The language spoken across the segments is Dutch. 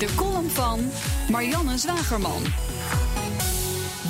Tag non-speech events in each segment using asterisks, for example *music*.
De column van Marianne Zwagerman.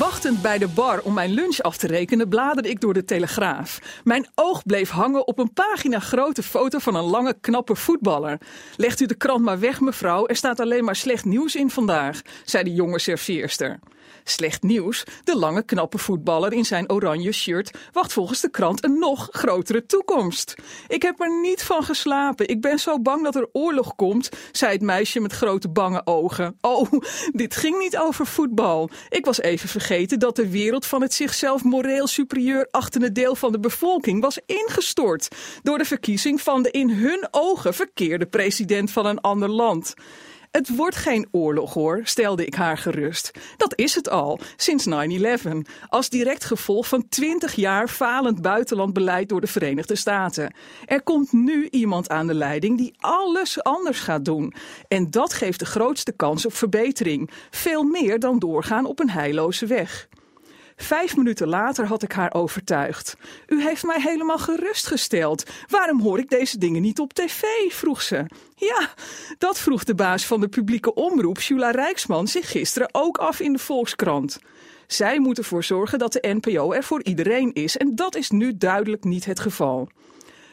Wachtend bij de bar om mijn lunch af te rekenen, bladerde ik door de Telegraaf. Mijn oog bleef hangen op een pagina grote foto van een lange, knappe voetballer. Legt u de krant maar weg, mevrouw, er staat alleen maar slecht nieuws in vandaag, zei de jonge serveerster. Slecht nieuws, de lange, knappe voetballer in zijn oranje shirt wacht volgens de krant een nog grotere toekomst. Ik heb er niet van geslapen. Ik ben zo bang dat er oorlog komt, zei het meisje met grote bange ogen. Oh, *laughs* dit ging niet over voetbal. Ik was even vergeten dat de wereld van het zichzelf moreel superieur achtende deel van de bevolking was ingestort door de verkiezing van de in hun ogen verkeerde president van een ander land. Het wordt geen oorlog hoor, stelde ik haar gerust. Dat is het al, sinds 9-11. Als direct gevolg van 20 jaar falend buitenlandbeleid door de Verenigde Staten. Er komt nu iemand aan de leiding die alles anders gaat doen. En dat geeft de grootste kans op verbetering. Veel meer dan doorgaan op een heilloze weg. Vijf minuten later had ik haar overtuigd. U heeft mij helemaal gerustgesteld. Waarom hoor ik deze dingen niet op tv? vroeg ze. Ja, dat vroeg de baas van de publieke omroep, Jula Rijksman, zich gisteren ook af in de Volkskrant. Zij moet ervoor zorgen dat de NPO er voor iedereen is en dat is nu duidelijk niet het geval.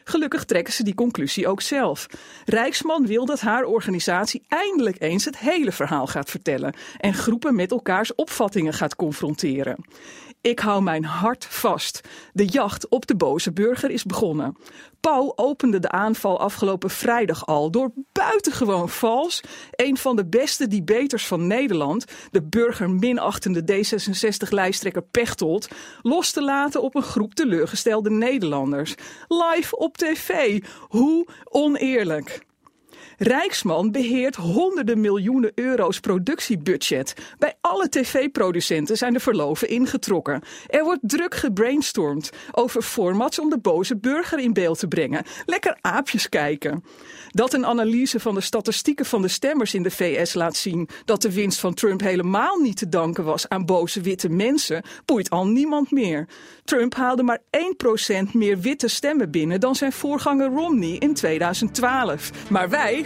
Gelukkig trekken ze die conclusie ook zelf. Rijksman wil dat haar organisatie eindelijk eens het hele verhaal gaat vertellen en groepen met elkaars opvattingen gaat confronteren. Ik hou mijn hart vast. De jacht op de boze burger is begonnen. Pauw opende de aanval afgelopen vrijdag al door buitengewoon vals een van de beste debaters van Nederland, de burgerminachtende D66-lijsttrekker Pechtold, los te laten op een groep teleurgestelde Nederlanders. Live op tv. Hoe oneerlijk. Rijksman beheert honderden miljoenen euro's productiebudget. Bij alle tv-producenten zijn de verloven ingetrokken. Er wordt druk gebrainstormd over formats om de boze burger in beeld te brengen. Lekker aapjes kijken. Dat een analyse van de statistieken van de stemmers in de VS laat zien dat de winst van Trump helemaal niet te danken was aan boze witte mensen, boeit al niemand meer. Trump haalde maar 1% meer witte stemmen binnen dan zijn voorganger Romney in 2012. Maar wij